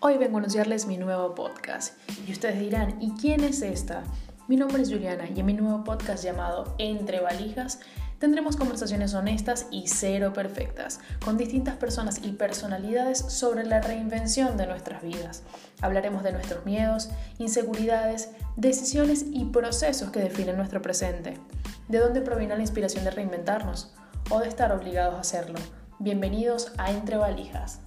Hoy vengo a anunciarles mi nuevo podcast y ustedes dirán, ¿y quién es esta? Mi nombre es Juliana y en mi nuevo podcast llamado Entre Valijas tendremos conversaciones honestas y cero perfectas con distintas personas y personalidades sobre la reinvención de nuestras vidas. Hablaremos de nuestros miedos, inseguridades, decisiones y procesos que definen nuestro presente. ¿De dónde proviene la inspiración de reinventarnos o de estar obligados a hacerlo? Bienvenidos a Entre Valijas.